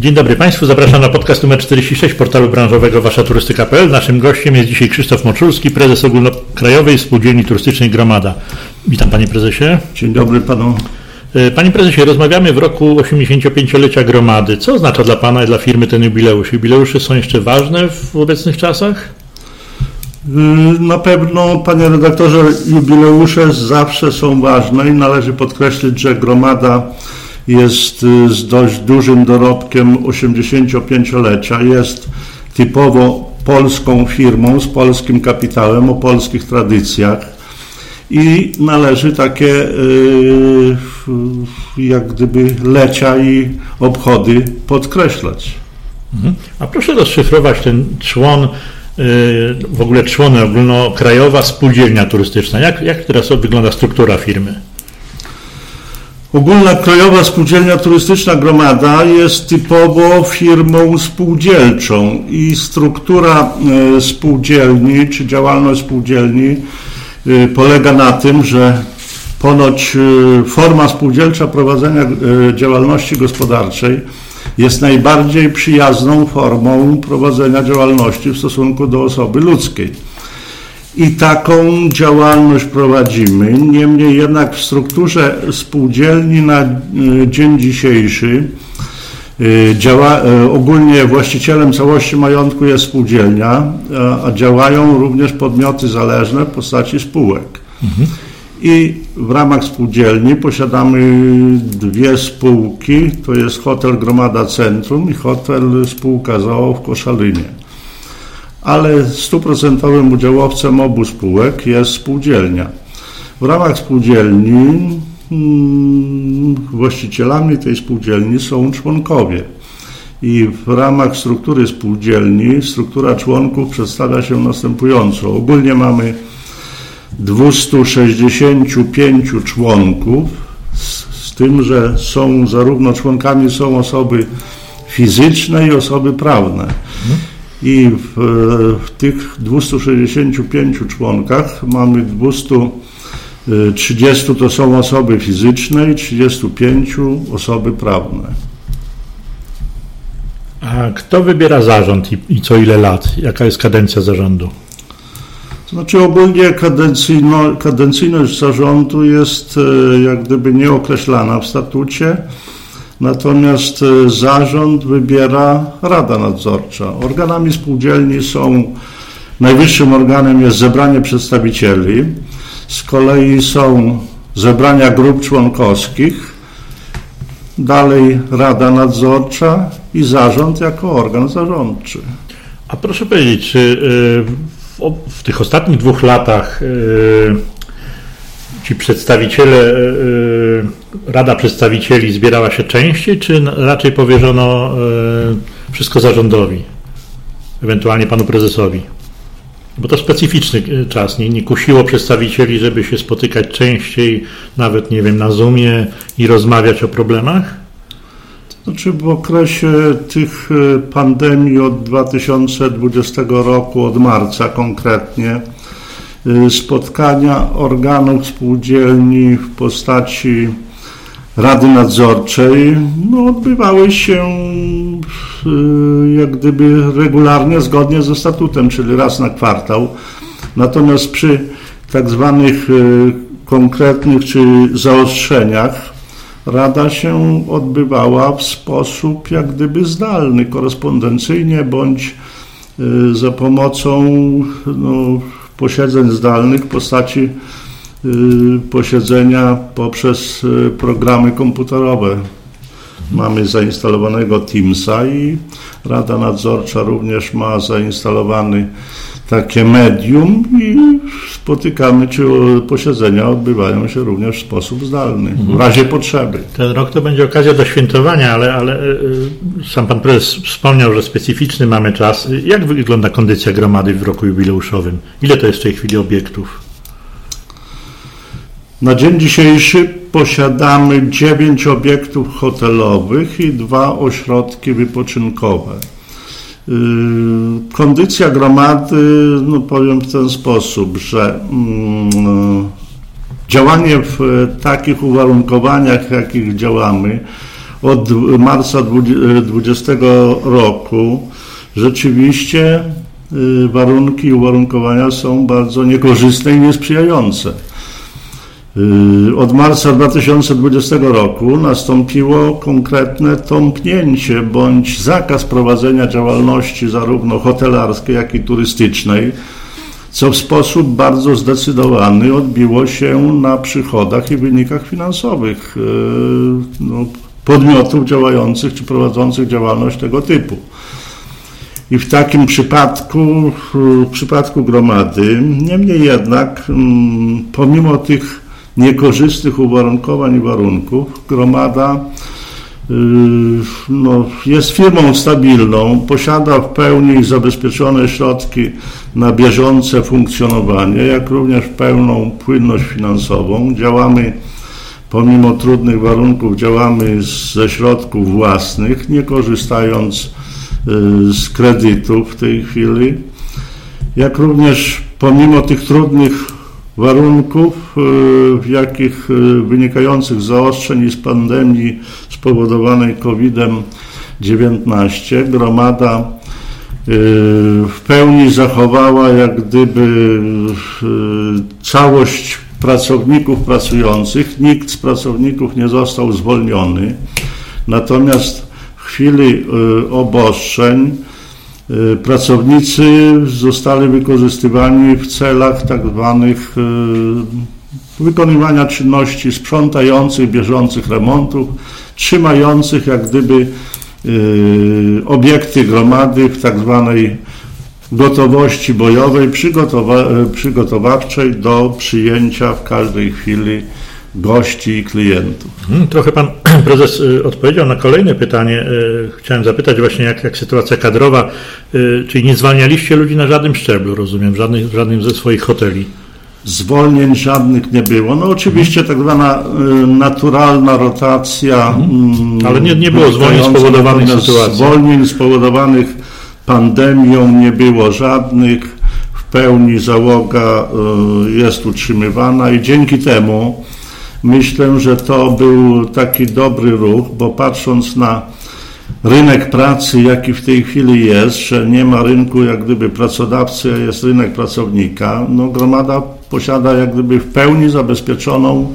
Dzień dobry Państwu, zapraszam na podcast numer 46 portalu branżowego Wasza Turystyka.pl. Naszym gościem jest dzisiaj Krzysztof Moczulski, prezes Ogólnokrajowej Spółdzielni Turystycznej Gromada. Witam Panie Prezesie. Dzień dobry Panu. E, Panie Prezesie, rozmawiamy w roku 85-lecia Gromady. Co oznacza dla Pana i dla firmy ten jubileusz? Jubileusze są jeszcze ważne w obecnych czasach? Y, na pewno, panie redaktorze, jubileusze zawsze są ważne i należy podkreślić, że gromada jest y, z dość dużym dorobkiem 85-lecia. Jest typowo polską firmą z polskim kapitałem o polskich tradycjach i należy takie y, jak gdyby lecia i obchody podkreślać. Mhm. A proszę rozszyfrować ten człon w ogóle człony ogólnokrajowa spółdzielnia turystyczna. Jak, jak teraz wygląda struktura firmy? Ogólna Krajowa Spółdzielnia Turystyczna Gromada jest typowo firmą spółdzielczą i struktura e, spółdzielni czy działalność spółdzielni e, polega na tym, że ponoć e, forma spółdzielcza prowadzenia działalności gospodarczej jest najbardziej przyjazną formą prowadzenia działalności w stosunku do osoby ludzkiej. I taką działalność prowadzimy. Niemniej jednak w strukturze spółdzielni na e, dzień dzisiejszy e, działa, e, ogólnie właścicielem całości majątku jest spółdzielnia, a działają również podmioty zależne w postaci spółek. Mhm. I w ramach spółdzielni posiadamy dwie spółki, to jest hotel Gromada Centrum i hotel spółka ZOO w Koszalinie. Ale stuprocentowym udziałowcem obu spółek jest spółdzielnia. W ramach spółdzielni hmm, właścicielami tej spółdzielni są członkowie. I w ramach struktury spółdzielni struktura członków przedstawia się następująco. Ogólnie mamy 265 członków, z, tym, że są zarówno członkami są osoby fizyczne i osoby prawne. I w, w tych 265 członkach mamy 230 to są osoby fizyczne i 35 osoby prawne. A kto wybiera zarząd i, i co ile lat? Jaka jest kadencja zarządu? Znaczy ogólnie kadencyjno, kadencyjność zarządu jest e, jak gdyby nieokreślana w statucie, natomiast e, zarząd wybiera Rada Nadzorcza. Organami spółdzielni są, najwyższym organem jest zebranie przedstawicieli, z kolei są zebrania grup członkowskich, dalej Rada Nadzorcza i zarząd jako organ zarządczy. A proszę powiedzieć, czy y, w tych ostatnich dwóch latach e, ci przedstawiciele, e, e, Rada Przedstawicieli zbierała się częściej, czy raczej powierzono wszystko zarządowi, ewentualnie panu prezesowi? Bo to specyficzny czas, nie, nie kusiło przedstawicieli, żeby się spotykać częściej, nawet nie wiem, na Zoomie i rozmawiać o problemach? Znaczy w okresie tych e, pandemii od 2020 roku, od marca konkretnie, e, spotkania organów spółdzielni w postaci Rady Nadzorczej no, odbywały się e, jak gdyby regularnie, zgodnie ze statutem, czyli raz na kwartał. Natomiast przy tak zwanych konkretnych czy zaostrzeniach Rada się odbywała w sposób jak gdyby zdalny, korespondencyjnie bądź y, za pomocą no, posiedzeń zdalnych w postaci y, posiedzenia poprzez y, programy komputerowe. Mamy zainstalowanego Teamsa i Rada Nadzorcza również ma zainstalowany takie medium i spotykamy, czy posiedzenia odbywają się również w sposób zdalny, w razie potrzeby. Ten rok to będzie okazja do świętowania, ale, ale e, sam pan prezes wspomniał, że specyficzny mamy czas. Jak wygląda kondycja gromady w roku jubileuszowym? Ile to jest w tej chwili obiektów? Na dzień dzisiejszy posiadamy 9 obiektów hotelowych i dwa ośrodki wypoczynkowe. Y, kondycja gromady, no powiem w ten sposób, że mm, działanie w takich uwarunkowaniach, jakich działamy, od marca 2020 roku rzeczywiście warunki i uwarunkowania są bardzo niekorzystne i niesprzyjające. Y, od marca 2020 roku nastąpiło konkretne tąpnięcie bądź zakaz prowadzenia działalności zarówno hotelarskiej, jak i turystycznej, co w sposób bardzo zdecydowany odbiło się na przychodach i wynikach finansowych y, no, podmiotów działających czy prowadzących działalność tego typu. I w takim przypadku, w przypadku gromady, niemniej jednak, mm, pomimo tych niekorzystnych uwarunkowań i warunków. Gromada y, no, jest firmą stabilną, posiada w pełni zabezpieczone środki na bieżące funkcjonowanie, jak również pełną płynność finansową. Działamy pomimo trudnych warunków, działamy ze środków własnych, nie korzystając y, z kredytów w tej chwili. Jak również pomimo tych trudnych warunków, e, w jakich e, wynikających z zaostrzeń i z pandemii spowodowanej COVID-19 gromada e, w pełni zachowała jak gdyby całość pracowników pracujących. Nikt z pracowników nie został zwolniony. Natomiast w chwili obostrzeń pracownicy zostali wykorzystywani w celach tak zwanych y, wykonywania czynności sprzątających, bieżących remontów, trzymających jak gdyby y, obiekty gromady w tak zwanej gotowości bojowej, przygotowa przygotowawczej do przyjęcia w każdej chwili gości i klientów. Hmm, trochę pan prezes y, odpowiedział na kolejne pytanie. Y, chciałem zapytać właśnie, jak, jak sytuacja kadrowa, y, czyli nie zwalnialiście ludzi na żadnym szczeblu, rozumiem, żadnych, żadnym ze swoich hoteli? Zwolnień żadnych nie było. No oczywiście tak zwana naturalna rotacja. Mhm. Ale nie, nie było zwolnień spowodowanych sytuacją. Zwolnień spowodowanych pandemią nie było żadnych. W pełni załoga jest utrzymywana i dzięki temu Myślę, że to był taki dobry ruch, bo patrząc na rynek pracy, jaki w tej chwili jest, że nie ma rynku jak gdyby pracodawcy, a jest rynek pracownika, no gromada posiada jak gdyby w pełni zabezpieczoną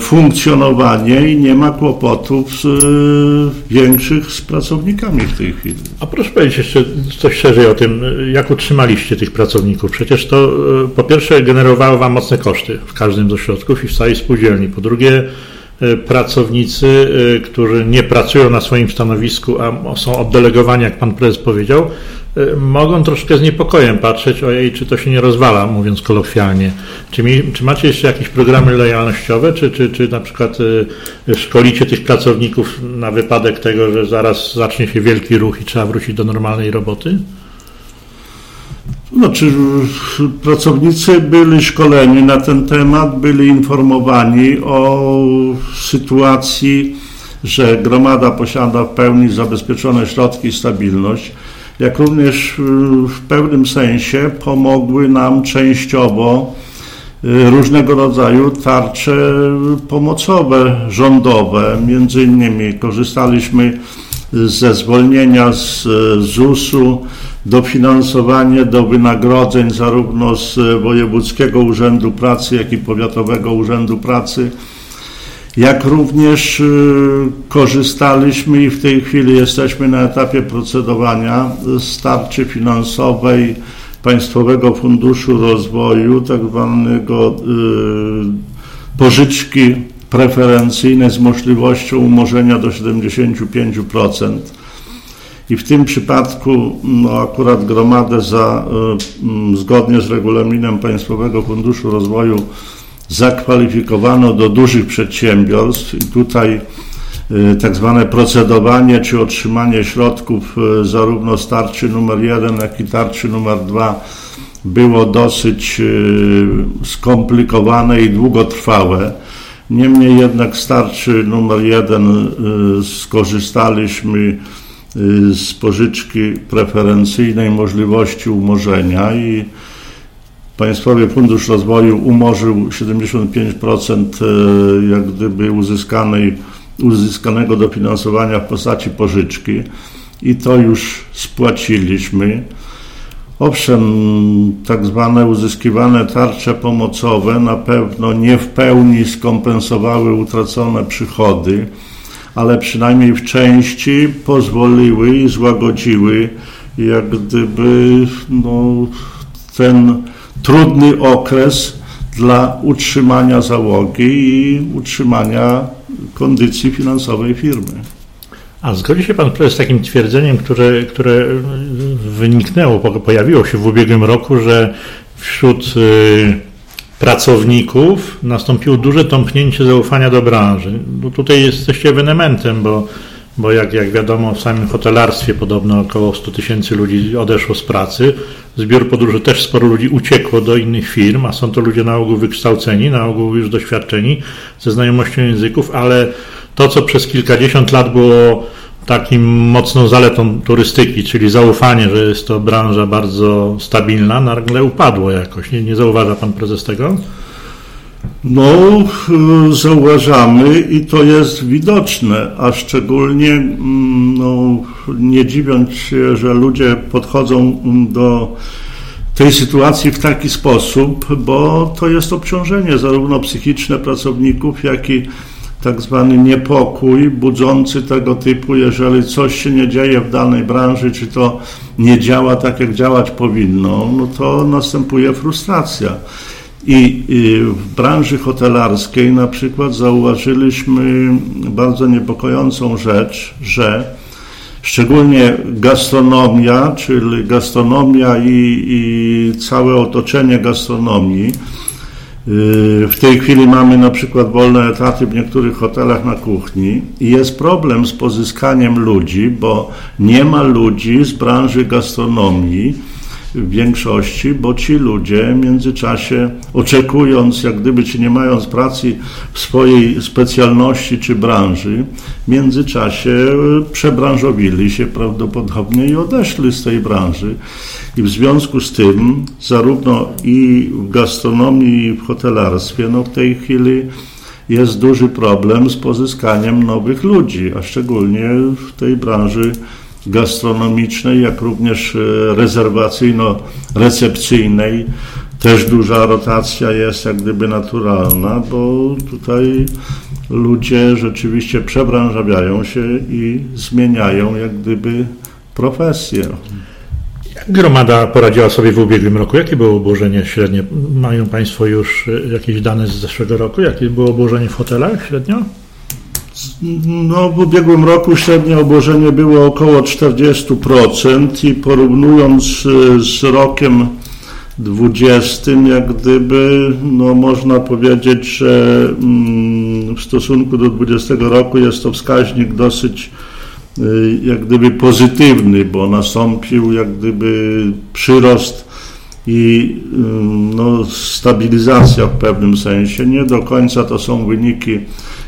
funkcjonowanie i nie ma kłopotów z, e, większych z pracownikami w tej chwili. A proszę powiedzieć jeszcze coś szerzej o tym, jak utrzymaliście tych pracowników. Przecież to e, po pierwsze generowało Wam mocne koszty w każdym z ośrodków i w całej spółdzielni. Po drugie pracownicy, którzy nie pracują na swoim stanowisku, a są oddelegowani, jak Pan Prezes powiedział, mogą troszkę z niepokojem patrzeć, ojej, czy to się nie rozwala, mówiąc kolokwialnie. Czy, mi, czy macie jeszcze jakieś programy lojalnościowe, czy, czy, czy na przykład y, szkolicie tych pracowników na wypadek tego, że zaraz zacznie się wielki ruch i trzeba wrócić do normalnej roboty? Znaczy, pracownicy byli szkoleni na ten temat, byli informowani o sytuacji, że gromada posiada w pełni zabezpieczone środki i stabilność jak również y, w pewnym sensie pomogły nam częściowo y, różnego rodzaju tarcze pomocowe, rządowe. Między innymi korzystaliśmy ze zwolnienia z ZUS-u, dofinansowanie do wynagrodzeń zarówno z Wojewódzkiego Urzędu Pracy, jak i Powiatowego Urzędu Pracy jak również y, korzystaliśmy i w tej chwili jesteśmy na etapie procedowania z finansowej Państwowego Funduszu Rozwoju, tak zwanego y, pożyczki preferencyjne z możliwością umorzenia do 75%. I w tym przypadku no, akurat gromadę za, y, zgodnie z regulaminem Państwowego Funduszu Rozwoju zakwalifikowano do dużych przedsiębiorstw i tutaj y, tak zwane procedowanie czy otrzymanie środków y, zarówno z tarczy numer 1, jak i tarczy numer 2 było dosyć y, skomplikowane i długotrwałe. Niemniej jednak z tarczy numer 1 skorzystaliśmy z pożyczki preferencyjnej możliwości umorzenia i Państwowy Fundusz Rozwoju umorzył 75% e, jak gdyby uzyskanej uzyskanego dofinansowania w postaci pożyczki i to już spłaciliśmy. Owszem, tak zwane uzyskiwane tarcze pomocowe na pewno nie w pełni skompensowały utracone przychody, ale przynajmniej w części pozwoliły i złagodziły jak gdyby no, ten trudny okres dla utrzymania załogi i utrzymania kondycji finansowej firmy. A zgodzi się Pan z takim twierdzeniem, które, które wyniknęło, pojawiło się w ubiegłym roku, że wśród y, pracowników nastąpiło duże tąpnięcie zaufania do branży. No tutaj jesteście ewenementem, bo, bo jak, jak wiadomo w samym hotelarstwie podobno około 100 tysięcy ludzi odeszło z pracy. Zbiór podróży też sporo ludzi uciekło do innych firm, a są to ludzie na ogół wykształceni, na ogół już doświadczeni ze znajomością języków, ale to, co przez kilkadziesiąt lat było takim mocną zaletą turystyki, czyli zaufanie, że jest to branża bardzo stabilna, nagle upadło jakoś. Nie, nie zauważa pan prezes tego? No, zauważamy i to jest widoczne, a szczególnie mm, no, nie dziwiąc się, że ludzie podchodzą do tej sytuacji w taki sposób, bo to jest obciążenie zarówno psychiczne pracowników, jak i tak zwany niepokój budzący tego typu, jeżeli coś się nie dzieje w danej branży, czy to nie działa tak, jak działać powinno, no to następuje frustracja. I w branży hotelarskiej na przykład zauważyliśmy bardzo niepokojącą rzecz, że szczególnie gastronomia, czyli gastronomia i, i całe otoczenie gastronomii, w tej chwili mamy na przykład wolne etaty w niektórych hotelach na kuchni i jest problem z pozyskaniem ludzi, bo nie ma ludzi z branży gastronomii w większości, bo ci ludzie w międzyczasie oczekując, jak gdyby, czy nie mając pracy w swojej specjalności czy branży, w międzyczasie przebranżowili się prawdopodobnie i odeszli z tej branży. I w związku z tym, zarówno i w gastronomii, i w hotelarstwie, no w tej chwili jest duży problem z pozyskaniem nowych ludzi, a szczególnie w tej branży gastronomicznej, jak również e, rezerwacyjno-recepcyjnej. Też duża rotacja jest jak gdyby naturalna, bo tutaj ludzie rzeczywiście przebranżawiają się i zmieniają jak gdyby profesję. Jak gromada poradziła sobie w ubiegłym roku? Jakie było obłożenie średnie? Mają Państwo już e, jakieś dane z zeszłego roku? Jakie było obłożenie w hotelach średnio? No, w ubiegłym roku średnie obłożenie było około 40% i porównując e, z rokiem 20, jak gdyby, no można powiedzieć, że mm, w stosunku do 20 roku jest to wskaźnik dosyć e, jak gdyby pozytywny, bo nastąpił jak gdyby przyrost i mm, no, stabilizacja w pewnym sensie. Nie do końca to są wyniki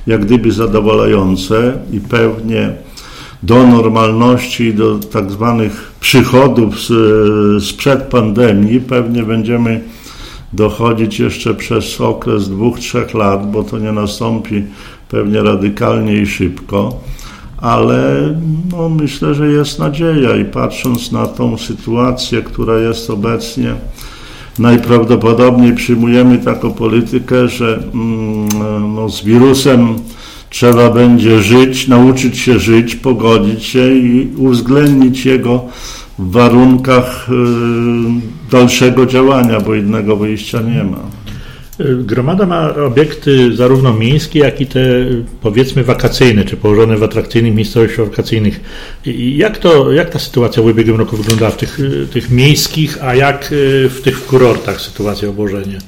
jak gdyby zadowalające i pewnie do normalności, do tak zwanych przychodów z, sprzed pandemii pewnie będziemy dochodzić jeszcze przez okres dwóch, trzech lat, bo to nie nastąpi pewnie radykalnie i szybko, ale no, myślę, że jest nadzieja i patrząc na tą sytuację, która jest obecnie, najprawdopodobniej przyjmujemy taką politykę, że mm, no, z wirusem trzeba będzie żyć, nauczyć się żyć, pogodzić się i uwzględnić jego w warunkach y, dalszego działania, bo innego wyjścia nie ma. Gromada ma obiekty zarówno miejskie, jak i te powiedzmy wakacyjne, czy położone w atrakcyjnych miejscowościach wakacyjnych. Jak, to, jak ta sytuacja w ubiegłym roku wyglądała w tych, tych miejskich, a jak w tych kurortach sytuacja obłożenia?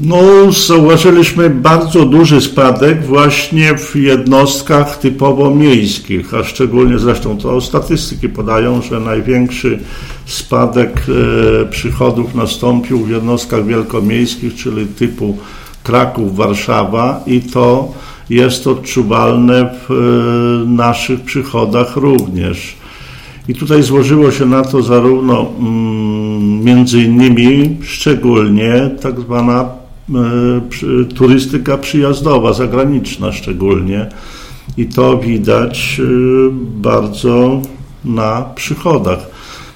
No, zauważyliśmy bardzo duży spadek właśnie w jednostkach typowo miejskich, a szczególnie zresztą to statystyki podają, że największy spadek e, przychodów nastąpił w jednostkach wielkomiejskich, czyli typu Kraków, Warszawa i to jest odczuwalne w e, naszych przychodach również. I tutaj złożyło się na to zarówno mm, między innymi szczególnie tak zwana E, turystyka przyjazdowa, zagraniczna szczególnie. I to widać e, bardzo na przychodach.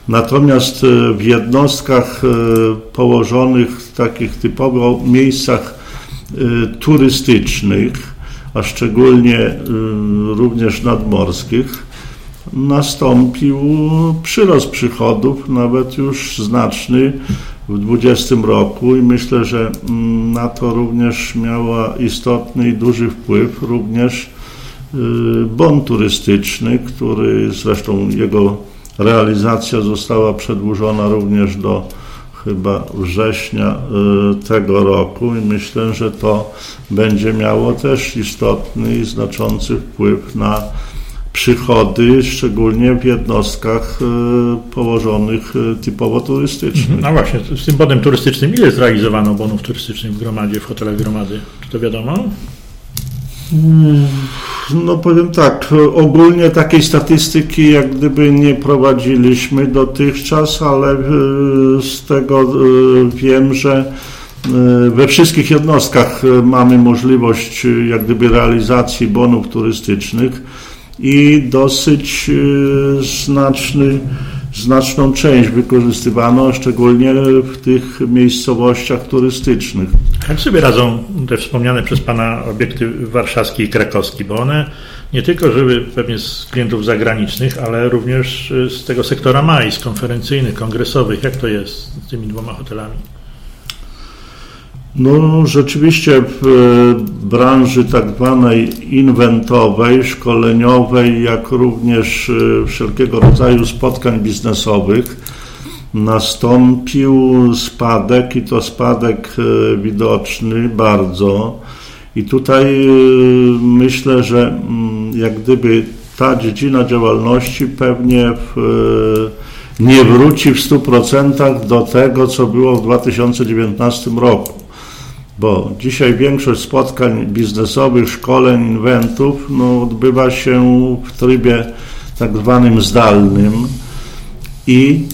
Natomiast e, w jednostkach położonych w takich typowo miejscach turystycznych, a szczególnie również nadmorskich, nastąpił przyrost przychodów, nawet już znaczny w 2020 roku i myślę, że mm, na to również miała istotny i duży wpływ również y, bon turystyczny, który zresztą jego realizacja została przedłużona również do chyba września y, tego roku i myślę, że to będzie miało też istotny i znaczący wpływ na przychody, szczególnie w jednostkach e, położonych e, typowo turystycznych. No właśnie, z tym bonem turystycznym ile zrealizowano bonów turystycznych w gromadzie, w hotelach gromady? Czy to wiadomo? Mm, no powiem tak, ogólnie takiej statystyki jak gdyby nie prowadziliśmy dotychczas, ale e, z tego wiem, że we wszystkich jednostkach mamy możliwość jak gdyby realizacji bonów turystycznych i dosyć y, znaczny, znaczną część wykorzystywano, szczególnie w tych miejscowościach turystycznych. Jak sobie radzą te wspomniane przez Pana obiekty warszawski i krakowski, bo one nie tylko żyły pewnie z klientów zagranicznych, ale również y, z tego sektora MAI, z konferencyjnych, kongresowych. Jak to jest z tymi dwoma hotelami? No, rzeczywiście w e, branży tak zwanej inwentowej, szkoleniowej, jak również e, wszelkiego rodzaju spotkań biznesowych nastąpił spadek i to spadek e, widoczny bardzo. I tutaj myślę, że mm, jak gdyby ta dziedzina działalności pewnie w, nie wróci w 100% do tego, co było w 2019 roku bo dzisiaj większość spotkań biznesowych, szkoleń, inwentów no, odbywa się w trybie tak zwanym zdalnym. I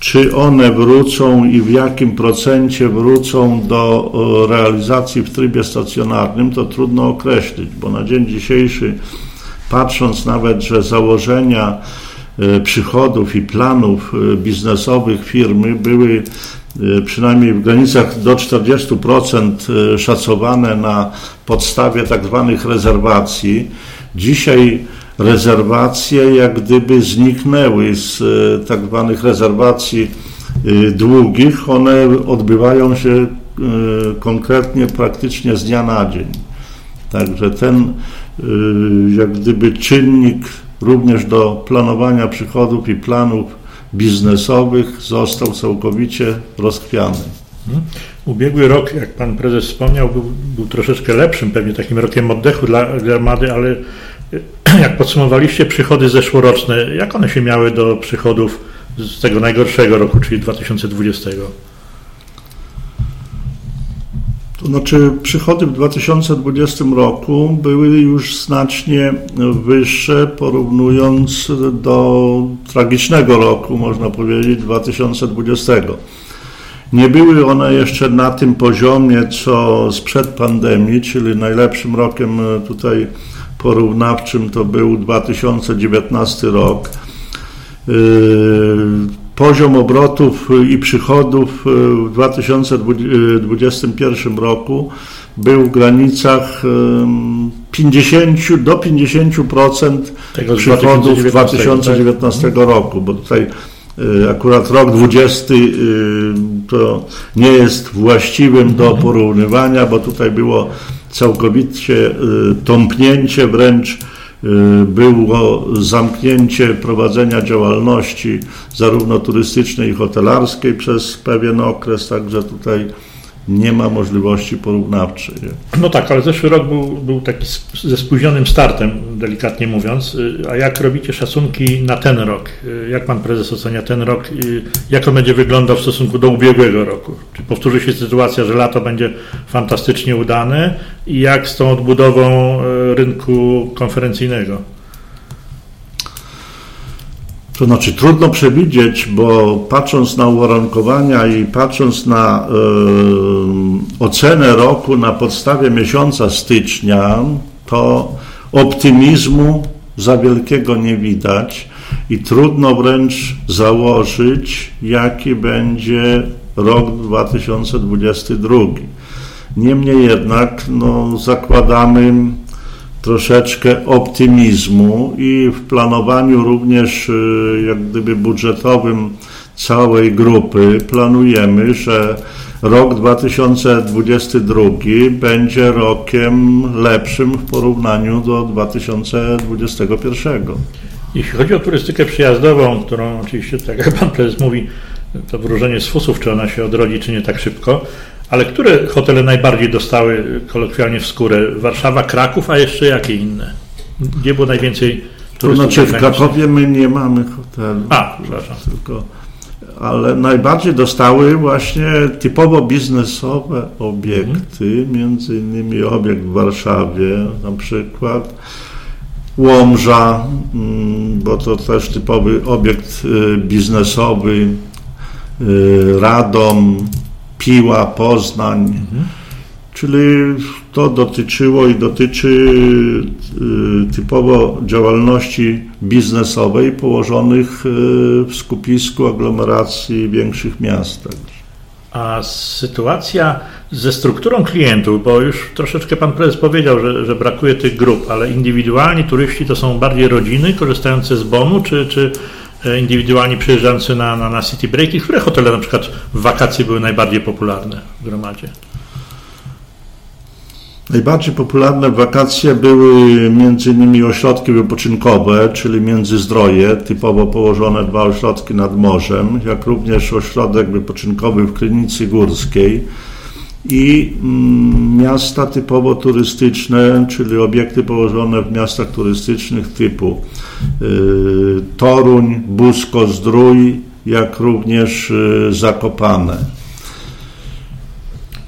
czy one wrócą i w jakim procencie wrócą do e, realizacji w trybie stacjonarnym, to trudno określić, bo na dzień dzisiejszy, patrząc nawet, że założenia e, przychodów i planów e, biznesowych firmy były Y, przynajmniej w granicach do 40% y, szacowane na podstawie tak zwanych rezerwacji. Dzisiaj rezerwacje jak gdyby zniknęły z y, tak zwanych rezerwacji długich. One odbywają się konkretnie praktycznie z dnia na dzień. Także ten jak gdyby czynnik również do planowania przychodów i planów biznesowych został całkowicie rozchwiany. Mhm. Ubiegły rok, jak pan prezes wspomniał, był, był troszeczkę lepszym, pewnie takim rokiem oddechu dla armady, ale e, jak podsumowaliście przychody zeszłoroczne, jak one się miały do przychodów z tego najgorszego roku, czyli 2020? To znaczy przychody w 2020 roku były już znacznie wyższe porównując do tragicznego roku, można powiedzieć, 2020. Nie były one jeszcze na tym poziomie, co sprzed pandemii, czyli najlepszym rokiem tutaj porównawczym to był 2019 rok. Yy, poziom obrotów y, i przychodów y, w 2021 y, roku był w granicach 50 do 50% przychodów 2019, 2019 tak? roku, bo tutaj akurat rok 20 to nie jest właściwym do porównywania, bo tutaj było całkowicie tąpnięcie wręcz Y, było zamknięcie prowadzenia działalności zarówno turystycznej i hotelarskiej przez pewien okres, także tutaj nie ma możliwości porównawczej. Nie? No tak, ale zeszły rok był, był taki ze spóźnionym startem, delikatnie mówiąc. Y, a jak robicie szacunki na ten rok? Y, jak pan prezes ocenia ten rok? Jak on będzie wyglądał w stosunku do ubiegłego roku? Czy powtórzy się sytuacja, że lato będzie fantastycznie udane? I jak z tą odbudową y, rynku konferencyjnego? To znaczy trudno przewidzieć, bo patrząc na uwarunkowania i patrząc na y, ocenę roku na podstawie miesiąca stycznia, to optymizmu za wielkiego nie widać i trudno wręcz założyć, jaki będzie rok 2022. Niemniej jednak no, zakładamy troszeczkę optymizmu i w planowaniu również y, jak gdyby budżetowym całej grupy planujemy, że rok 2022 będzie rokiem lepszym w porównaniu do 2021. Jeśli chodzi o turystykę przyjazdową, którą oczywiście, tak jak Pan Prezes mówi, to wróżenie z fusów, czy ona się odrodzi, czy nie tak szybko, ale które hotele najbardziej dostały kolokwialnie w skórę? Warszawa, Kraków, a jeszcze jakie inne? Gdzie było najwięcej turystów? To znaczy w Krakowie my nie mamy hotelu. A, przepraszam. Tylko, ale najbardziej dostały właśnie typowo biznesowe obiekty, mhm. między innymi obiekt w Warszawie na przykład. Łomża, mm, bo to też typowy obiekt y, biznesowy, y, Radom, Piła, Poznań, mhm. czyli to dotyczyło i dotyczy y, typowo działalności biznesowej położonych y, w skupisku aglomeracji większych miast. A sytuacja ze strukturą klientów, bo już troszeczkę pan prezes powiedział, że, że brakuje tych grup, ale indywidualni turyści to są bardziej rodziny korzystające z bonu, czy, czy indywidualni przyjeżdżający na, na, na city breaki, które hotele na przykład w wakacje były najbardziej popularne w gromadzie? Najbardziej popularne wakacje były innymi ośrodki wypoczynkowe, czyli Międzyzdroje, typowo położone dwa ośrodki nad morzem, jak również ośrodek wypoczynkowy w Krynicy Górskiej i mm, miasta typowo turystyczne, czyli obiekty położone w miastach turystycznych typu y, Toruń, Busko, Zdrój, jak również y, Zakopane.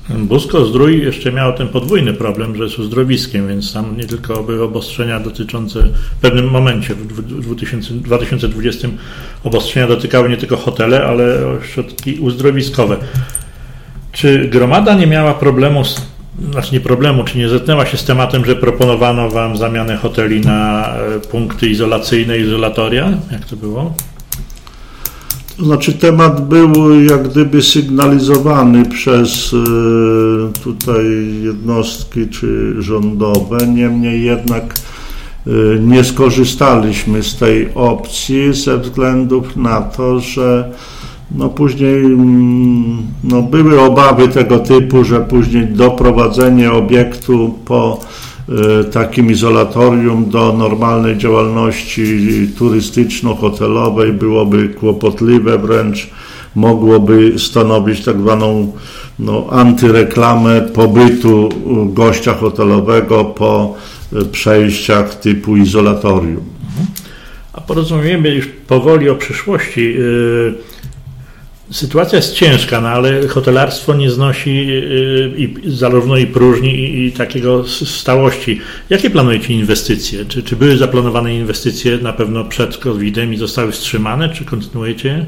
Busko Zdrój jeszcze miał ten podwójny problem, że jest uzdrowiskiem, więc tam nie tylko były obostrzenia dotyczące w pewnym momencie w 2020 obostrzenia dotykały nie tylko hotele, ale ośrodki uzdrowiskowe. Czy gromada nie miała problemu, znaczy nie problemu, czy nie zetknęła się z tematem, że proponowano Wam zamianę hoteli na e, punkty izolacyjne, izolatoria? Jak to było? To znaczy temat był jak gdyby sygnalizowany przez e, tutaj jednostki czy rządowe, niemniej jednak e, nie skorzystaliśmy z tej opcji ze względów na to, że no później mm, no były obawy tego typu, że później doprowadzenie obiektu po y, takim izolatorium do normalnej działalności turystyczno-hotelowej byłoby kłopotliwe, wręcz mogłoby stanowić tak zwaną no, antyreklamę pobytu gościa hotelowego po y, przejściach typu izolatorium. A porozumiemy już powoli o przyszłości. Yy Sytuacja jest ciężka, no ale hotelarstwo nie znosi y, i, zarówno i próżni, i, i, takiego stałości. Jakie planujecie inwestycje? Czy, czy były zaplanowane inwestycje na pewno przed COVID-em i zostały wstrzymane, czy kontynuujecie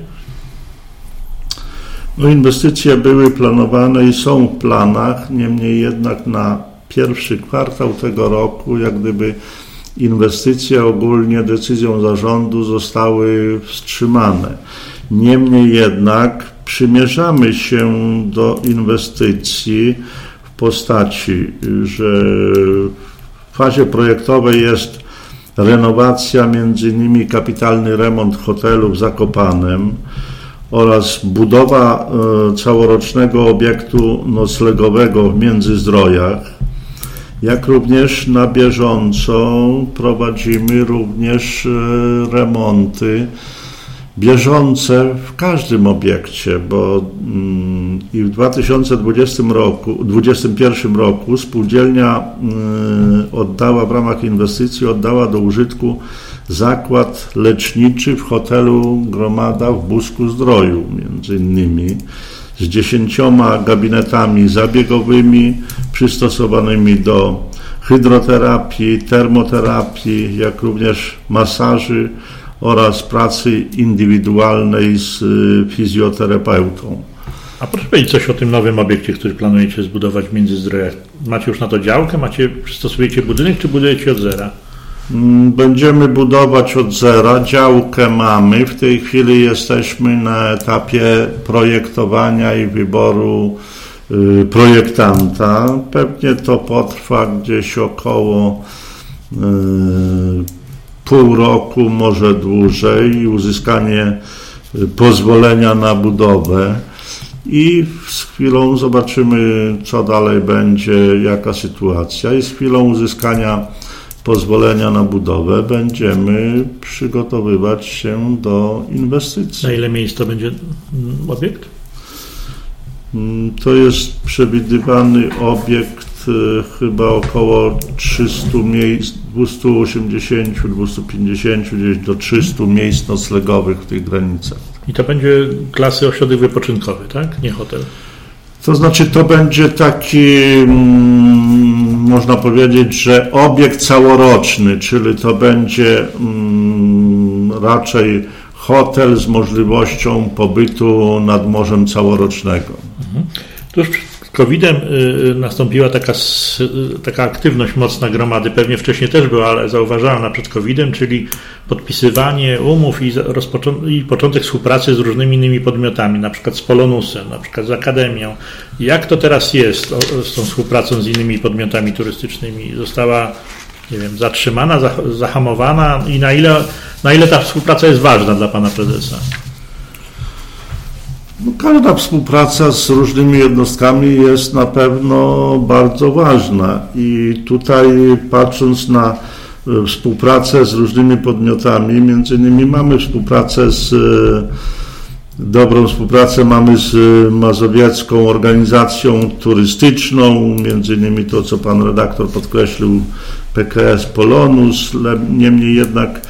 No inwestycje były planowane i są w planach, niemniej jednak na pierwszy kwartał tego roku, jak gdyby inwestycje ogólnie decyzją zarządu zostały wstrzymane. Niemniej jednak przymierzamy się do inwestycji w postaci, że w fazie projektowej jest renowacja, między innymi kapitalny remont hotelu w Zakopanem oraz budowa e, całorocznego obiektu noclegowego w Międzyzdrojach. Jak również na bieżąco prowadzimy również e, remonty bieżące w każdym obiekcie, bo mm, i w 2020 roku, 2021 roku spółdzielnia y, oddała w ramach inwestycji oddała do użytku zakład leczniczy w hotelu Gromada w Busku Zdroju, między innymi z dziesięcioma gabinetami zabiegowymi przystosowanymi do hydroterapii, termoterapii, jak również masaży oraz pracy indywidualnej z fizjoterapeutą. A proszę powiedzieć coś o tym nowym obiekcie, który planujecie zbudować w Międzyzdrojach. Macie już na to działkę? Macie, przystosujecie budynek, czy budujecie od zera? Mm, będziemy budować od zera. Działkę mamy. W tej chwili jesteśmy na etapie projektowania i wyboru y, projektanta. Pewnie to potrwa gdzieś około y, pół roku, może dłużej, uzyskanie y, pozwolenia na budowę i z chwilą zobaczymy, co dalej będzie, jaka sytuacja i z chwilą uzyskania pozwolenia na budowę będziemy przygotowywać się do inwestycji. Na ile miejsc to będzie mm, obiekt? Mm, to jest przewidywany obiekt y, chyba około 300 miejsc, 280, 250, gdzieś do 300 miejsc noclegowych w tych granicach. I to będzie klasy ośrodek wypoczynkowy, tak? Nie hotel. To znaczy, to będzie taki, mm, można powiedzieć, że obiekt całoroczny, czyli to będzie mm, raczej hotel z możliwością pobytu nad morzem całorocznego. Mhm. Tuż COVID-em y, y, nastąpiła taka, taka aktywność mocna gromady, pewnie wcześniej też była, ale zauważalna przed COVID-em, czyli podpisywanie umów i, i początek współpracy z różnymi innymi podmiotami, na przykład z Polonusem, na przykład z Akademią. Jak to teraz jest z tą współpracą z innymi podmiotami turystycznymi? Została nie wiem, zatrzymana, zahamowana i na ile, na ile ta współpraca jest ważna dla pana prezesa? No, każda współpraca z różnymi jednostkami jest na pewno bardzo ważna. I tutaj patrząc na e, współpracę z różnymi podmiotami, między innymi mamy współpracę z e, dobrą współpracę mamy z Mazowiecką Organizacją Turystyczną, między innymi to, co pan redaktor podkreślił, PKS Polonus, niemniej jednak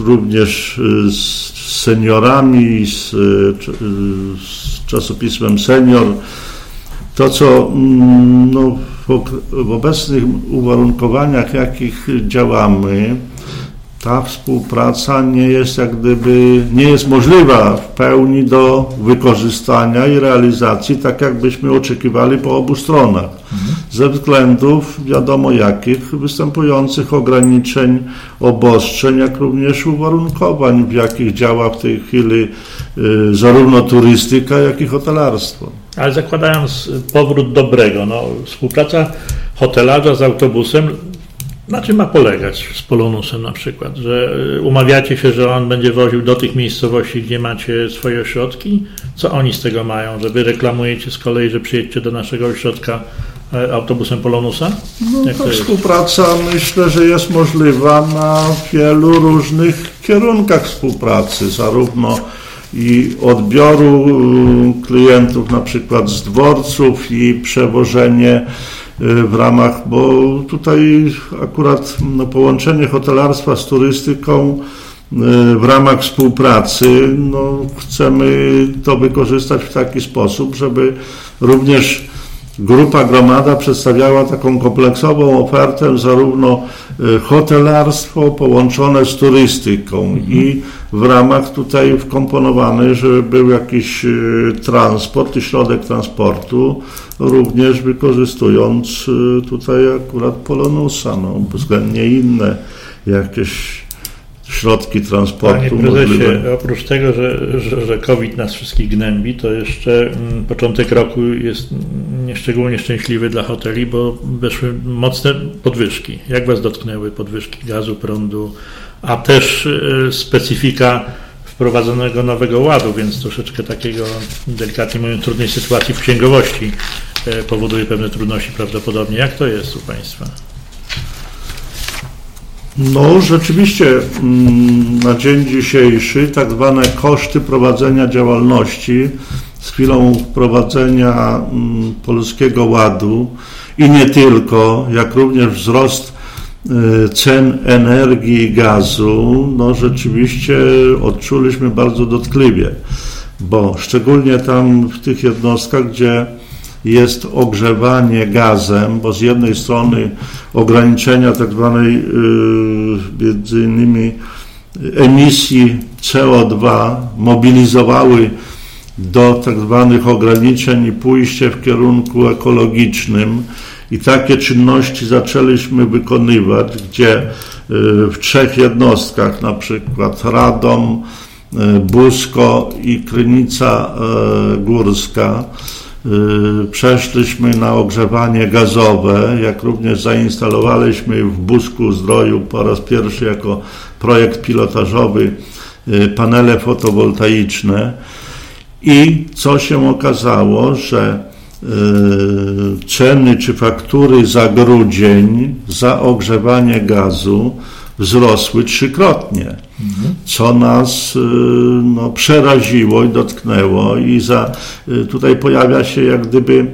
również z seniorami, z, z czasopismem Senior. To, co mm, no, w, obecnych uwarunkowaniach, jakich działamy, ta współpraca nie jest jak gdyby, nie jest możliwa w pełni do wykorzystania i realizacji, tak jakbyśmy oczekiwali po obu stronach. Ze względów wiadomo jakich, występujących ograniczeń, obostrzeń, jak również uwarunkowań, w jakich działa w tej chwili y, zarówno turystyka, jak i hotelarstwo. Ale zakładając powrót dobrego, no, współpraca hotelarza z autobusem na czym ma polegać z Polonusem na przykład? Że y, umawiacie się, że on będzie woził do tych miejscowości, gdzie macie swoje ośrodki? Co oni z tego mają? Że wy reklamujecie z kolei, że przyjedźcie do naszego ośrodka autobusem Polonusa? No, ta współpraca myślę, że jest możliwa na wielu różnych kierunkach współpracy, zarówno i odbioru y, klientów na przykład z dworców i przewożenie w ramach, bo tutaj akurat no, połączenie hotelarstwa z turystyką e, w ramach współpracy, no, chcemy to wykorzystać w taki sposób, żeby również grupa Gromada przedstawiała taką kompleksową ofertę, zarówno e, hotelarstwo połączone z turystyką mhm. i w ramach tutaj wkomponowany, żeby był jakiś e, transport i środek transportu, również wykorzystując e, tutaj akurat Polonusa, no, względnie inne jakieś środki transportu. Panie prezesie, możliwe. oprócz tego, że, że, że COVID nas wszystkich gnębi, to jeszcze mm, początek roku jest nieszczególnie szczęśliwy dla hoteli, bo weszły mocne podwyżki. Jak Was dotknęły podwyżki gazu, prądu, a też e, specyfika wprowadzonego nowego ładu, więc troszeczkę takiego, delikatnie mówiąc, trudnej sytuacji w księgowości e, powoduje pewne trudności prawdopodobnie. Jak to jest u Państwa? No, rzeczywiście mm, na dzień dzisiejszy tak zwane koszty prowadzenia działalności z chwilą wprowadzenia mm, Polskiego Ładu i nie tylko, jak również wzrost y, cen energii i gazu, no rzeczywiście odczuliśmy bardzo dotkliwie, bo szczególnie tam w tych jednostkach, gdzie jest ogrzewanie gazem, bo z jednej strony ograniczenia tak zwanej yy, między innymi emisji CO2 mobilizowały do tak zwanych ograniczeń i pójście w kierunku ekologicznym. I takie czynności zaczęliśmy wykonywać, gdzie y, w trzech jednostkach, na przykład Radom, y, Busko i Krynica y, Górska, przeszliśmy na ogrzewanie gazowe, jak również zainstalowaliśmy w Busku Zdroju po raz pierwszy jako projekt pilotażowy panele fotowoltaiczne. I co się okazało, że e, ceny czy faktury za grudzień za ogrzewanie gazu wzrosły trzykrotnie, co nas e, no, przeraziło i dotknęło. I za, e, tutaj pojawia się jak gdyby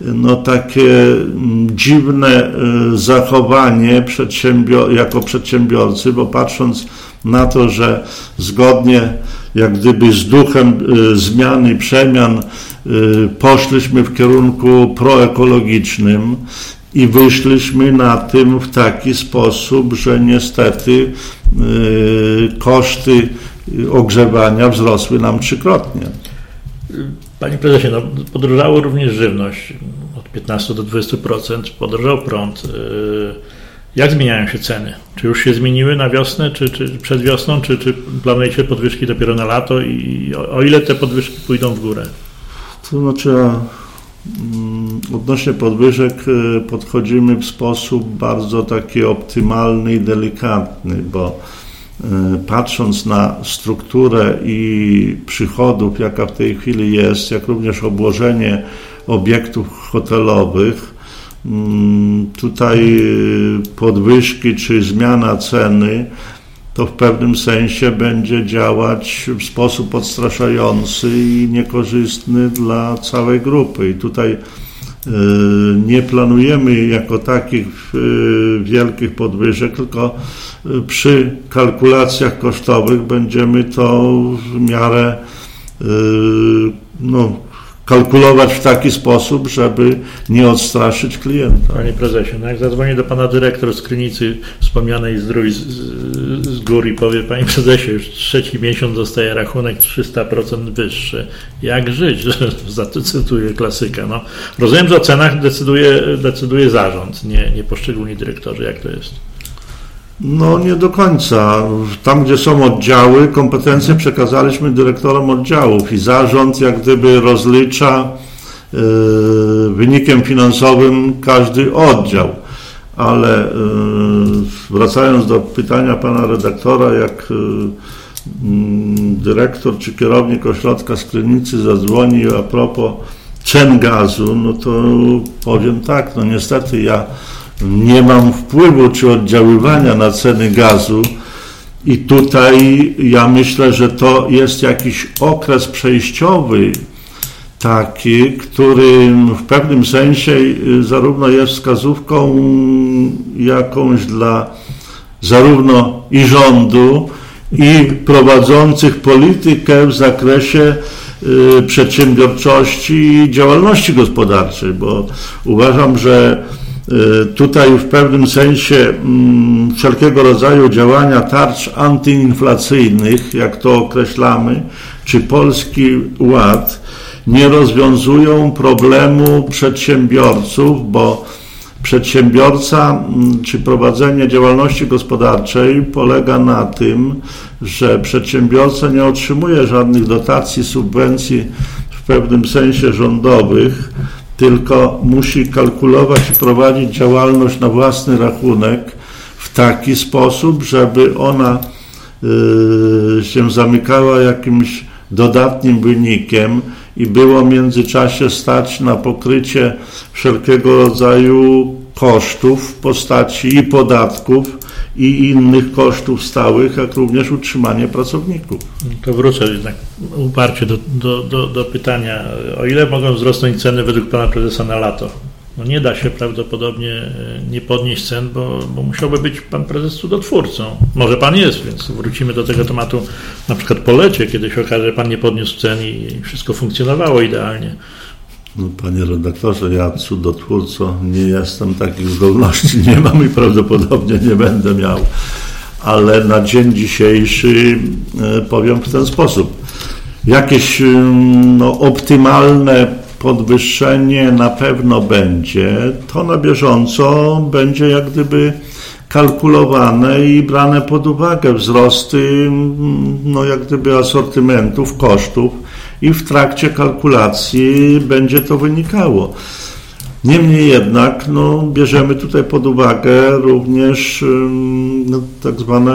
no, takie mm, dziwne zachowanie przedsiębior jako przedsiębiorcy, bo patrząc na to, że zgodnie jak gdyby z duchem y, zmiany, przemian y, poszliśmy w kierunku proekologicznym i wyszliśmy na tym w taki sposób, że niestety y, koszty ogrzewania wzrosły nam trzykrotnie. Panie prezesie, no, podrożało również żywność od 15 do 20%, podrożał prąd. Jak zmieniają się ceny? Czy już się zmieniły na wiosnę, czy, czy przed wiosną, czy, czy planujecie podwyżki dopiero na lato i o, o ile te podwyżki pójdą w górę? To znaczy, odnośnie podwyżek e, podchodzimy w sposób bardzo taki optymalny i delikatny, bo e, patrząc na strukturę i przychodów, jaka w tej chwili jest, jak również obłożenie obiektów hotelowych, Mm, tutaj y, podwyżki czy zmiana ceny to w pewnym sensie będzie działać w sposób odstraszający i niekorzystny dla całej grupy. I tutaj y, nie planujemy jako takich y, wielkich podwyżek, tylko przy kalkulacjach kosztowych będziemy to w miarę no, kalkulować w taki sposób, żeby nie odstraszyć klienta. Panie prezesie, no jak zadzwoni do pana dyrektor z Krynicy wspomnianej Zdrój z, z góry i powie, panie prezesie, już trzeci miesiąc dostaje rachunek 300% wyższy. Jak żyć? Zacytuję klasyka. No, rozumiem, że o cenach decyduje, decyduje zarząd, nie, nie poszczególni dyrektorzy. Jak to jest? No nie do końca. Tam, gdzie są oddziały, kompetencje przekazaliśmy dyrektorom oddziałów i zarząd jak gdyby rozlicza yy, wynikiem finansowym każdy oddział. Ale yy, wracając do pytania pana redaktora, jak yy, dyrektor czy kierownik ośrodka z klinicy zadzwonił a propos cen gazu, no to powiem tak, no niestety ja nie mam wpływu czy oddziaływania na ceny gazu. I tutaj ja myślę, że to jest jakiś okres przejściowy, taki, który w pewnym sensie y, zarówno jest wskazówką jakąś dla zarówno i rządu, i prowadzących politykę w zakresie y, przedsiębiorczości i działalności gospodarczej, bo uważam, że tutaj w pewnym sensie mm, wszelkiego rodzaju działania tarcz antyinflacyjnych, jak to określamy, czy Polski Ład nie rozwiązują problemu przedsiębiorców, bo przedsiębiorca mm, czy prowadzenie działalności gospodarczej polega na tym, że przedsiębiorca nie otrzymuje żadnych dotacji, subwencji w pewnym sensie rządowych, tylko musi kalkulować i prowadzić działalność na własny rachunek w taki sposób, żeby ona y, się zamykała jakimś dodatnim wynikiem i było w międzyczasie stać na pokrycie wszelkiego rodzaju kosztów w postaci i podatków, i innych kosztów stałych, jak również utrzymanie pracowników. To wrócę jednak uparcie do, do, do, do pytania, o ile mogą wzrosnąć ceny według pana prezesa na lato? No nie da się prawdopodobnie e, nie podnieść cen, bo, bo musiałby być pan prezes cudotwórcą. Może pan jest, więc wrócimy do tego tematu na przykład po lecie, kiedy się okaże, że pan nie podniósł cen i wszystko funkcjonowało idealnie. No, panie redaktorze, ja cudotwórco nie jestem, takich zdolności nie mam i prawdopodobnie nie będę miał. Ale na dzień dzisiejszy e, powiem w ten sposób. Jakieś no, optymalne podwyższenie na pewno będzie. To na bieżąco będzie jak gdyby kalkulowane i brane pod uwagę wzrosty, no jak gdyby asortymentów, kosztów i w trakcie kalkulacji będzie to wynikało. Niemniej jednak no, bierzemy tutaj pod uwagę również no, tak zwane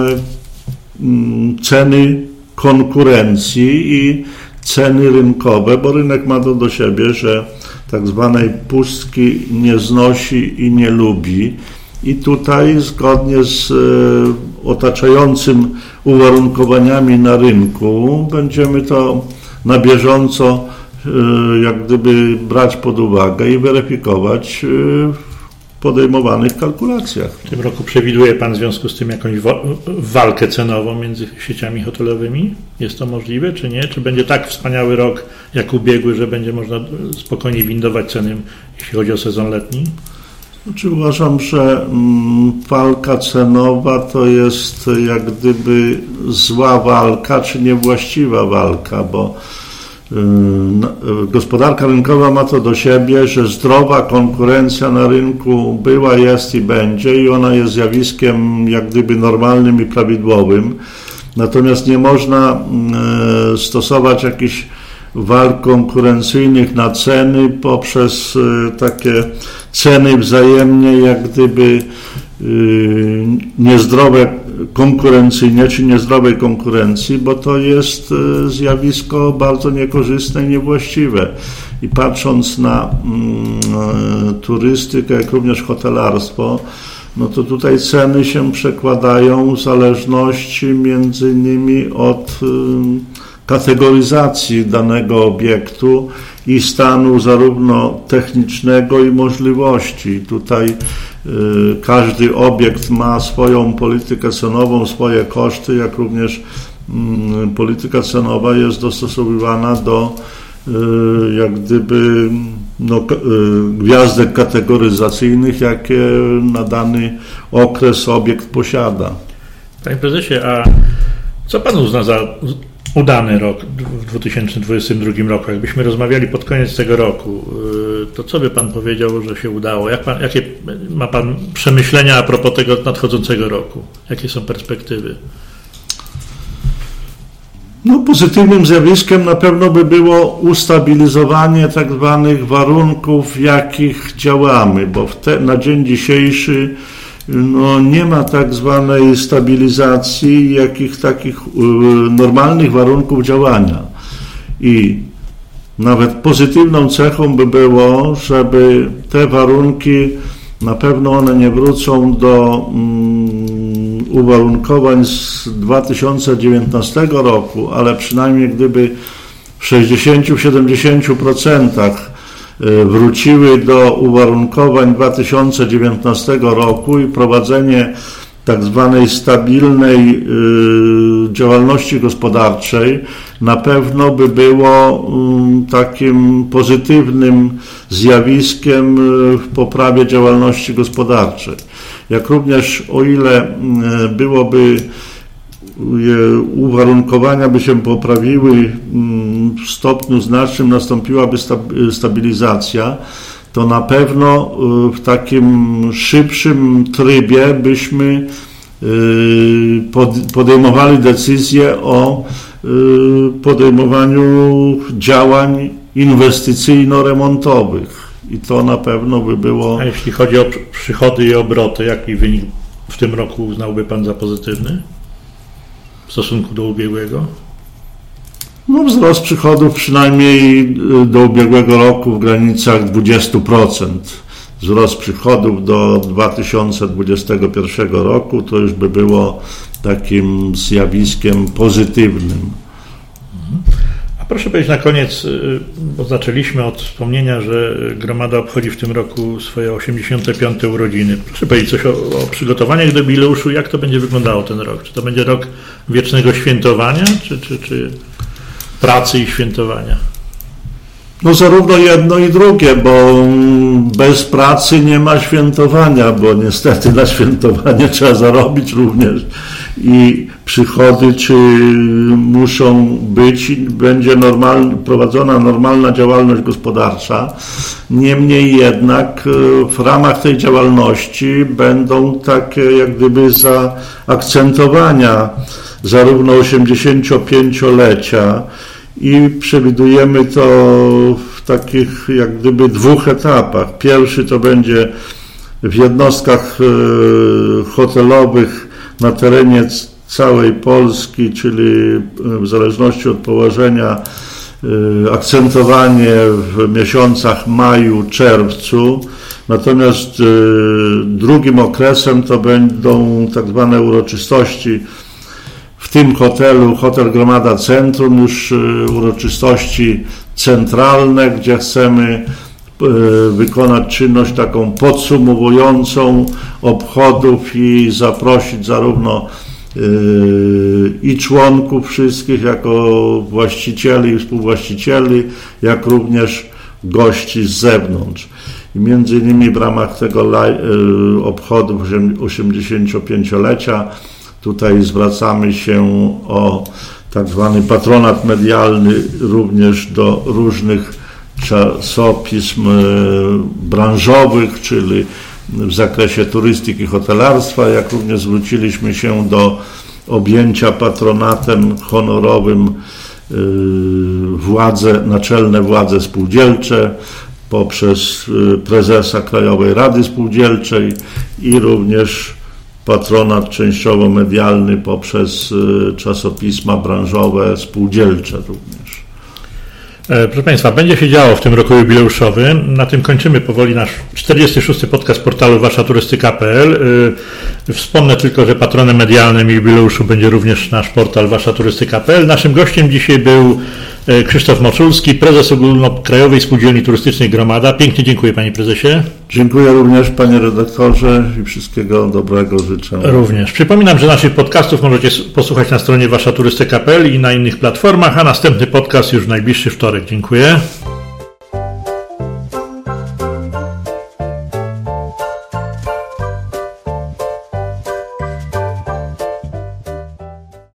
ceny konkurencji i ceny rynkowe, bo rynek ma to do siebie, że tak zwanej pustki nie znosi i nie lubi. I tutaj zgodnie z e, otaczającym uwarunkowaniami na rynku będziemy to na bieżąco e, jak gdyby brać pod uwagę i weryfikować e, w podejmowanych kalkulacjach. W tym roku przewiduje Pan w związku z tym jakąś walkę cenową między sieciami hotelowymi? Jest to możliwe, czy nie? Czy będzie tak wspaniały rok jak ubiegły, że będzie można spokojnie windować ceny, jeśli chodzi o sezon letni? Znaczy uważam, że mm, walka cenowa to jest jak gdyby zła walka, czy niewłaściwa walka, bo y, y, gospodarka rynkowa ma to do siebie, że zdrowa konkurencja na rynku była, jest i będzie i ona jest zjawiskiem jak gdyby normalnym i prawidłowym. Natomiast nie można y, stosować jakichś walk konkurencyjnych na ceny poprzez takie ceny wzajemnie jak gdyby y, niezdrowe konkurencyjnie czy niezdrowej konkurencji, bo to jest y, zjawisko bardzo niekorzystne i niewłaściwe. I patrząc na mm, y, turystykę, jak również hotelarstwo, no to tutaj ceny się przekładają w zależności między innymi od kategoryzacji danego obiektu i stanu zarówno technicznego i możliwości. Tutaj y, każdy obiekt ma swoją politykę cenową, swoje koszty, jak również y, polityka cenowa jest dostosowywana do y, jak gdyby no, y, gwiazdek kategoryzacyjnych, jakie na dany okres obiekt posiada. Panie prezesie, a co pan uzna za udany rok w 2022 roku. Jakbyśmy rozmawiali pod koniec tego roku, y, to co by Pan powiedział, że się udało? Jak pan, jakie ma Pan przemyślenia a propos tego nadchodzącego roku? Jakie są perspektywy? No, pozytywnym zjawiskiem na pewno by było ustabilizowanie tak zwanych warunków, w jakich działamy, bo te, na dzień dzisiejszy no, nie ma tak zwanej stabilizacji, jakich takich y, normalnych warunków działania. I nawet pozytywną cechą by było, żeby te warunki, na pewno one nie wrócą do um, uwarunkowań z 2019 roku, ale przynajmniej gdyby w 60-70% Y, wróciły do uwarunkowań 2019 roku i prowadzenie tak zwanej stabilnej y, działalności gospodarczej na pewno by było y, takim pozytywnym zjawiskiem w poprawie działalności gospodarczej. Jak również o ile byłoby uwarunkowania by się poprawiły, mm, stopniu znacznym nastąpiłaby stabilizacja, to na pewno y, w takim szybszym trybie byśmy y, podejmowali decyzję o y, podejmowaniu działań inwestycyjno-remontowych. I to na pewno by było. A jeśli chodzi o przychody i obroty, jaki wynik w tym roku uznałby Pan za pozytywny? w stosunku do ubiegłego? No wzrost przychodów przynajmniej y, do ubiegłego roku w granicach 20%. Wzrost przychodów do 2021 roku to już by było takim zjawiskiem pozytywnym. Proszę powiedzieć na koniec, y, bo zaczęliśmy od wspomnienia, że gromada obchodzi w tym roku swoje 85. urodziny. Proszę powiedzieć coś o, o przygotowaniach do jubileuszu, jak to będzie wyglądało ten rok? Czy to będzie rok wiecznego świętowania, czy, czy, czy pracy i świętowania? No zarówno jedno i drugie, bo bez pracy nie ma świętowania, bo niestety na świętowanie trzeba zarobić również i przychody, czy muszą być, będzie normal, prowadzona normalna działalność gospodarcza. Niemniej jednak e, w ramach tej działalności będą takie jak gdyby zaakcentowania zarówno 85-lecia, i przewidujemy to w takich jak gdyby dwóch etapach. Pierwszy to będzie w jednostkach e, hotelowych na terenie całej Polski, czyli e, w zależności od położenia e, akcentowanie w miesiącach maju, czerwcu. Natomiast drugim okresem to będą tak zwane uroczystości w tym hotelu, hotel Gromada Centrum, już y, uroczystości centralne, gdzie chcemy y, wykonać czynność taką podsumowującą obchodów i zaprosić zarówno y, i członków wszystkich jako właścicieli i współwłaścicieli, jak również gości z zewnątrz. I między innymi w ramach tego obchodów 85-lecia Tutaj zwracamy się o tak zwany patronat medialny również do różnych czasopism e, branżowych, czyli w zakresie turystyki hotelarstwa, jak również zwróciliśmy się do objęcia patronatem honorowym e, władze, naczelne władze spółdzielcze poprzez e, prezesa Krajowej Rady Spółdzielczej i również patronat częściowo medialny poprzez y, czasopisma branżowe, spółdzielcze również. E, proszę Państwa, będzie się działo w tym roku jubileuszowym. Na tym kończymy powoli nasz 46. podcast portalu waszaturystyka.pl. E, wspomnę tylko, że patronem medialnym jubileuszu będzie również nasz portal waszaturystyka.pl. Naszym gościem dzisiaj był Krzysztof Moczulski, prezes Ogólnokrajowej Spółdzielni Turystycznej Gromada. Pięknie dziękuję Panie Prezesie. Dziękuję również Panie Redaktorze i wszystkiego dobrego życzę. Również. Przypominam, że naszych podcastów możecie posłuchać na stronie waszaturystyka.pl i na innych platformach, a następny podcast już w najbliższy wtorek. Dziękuję.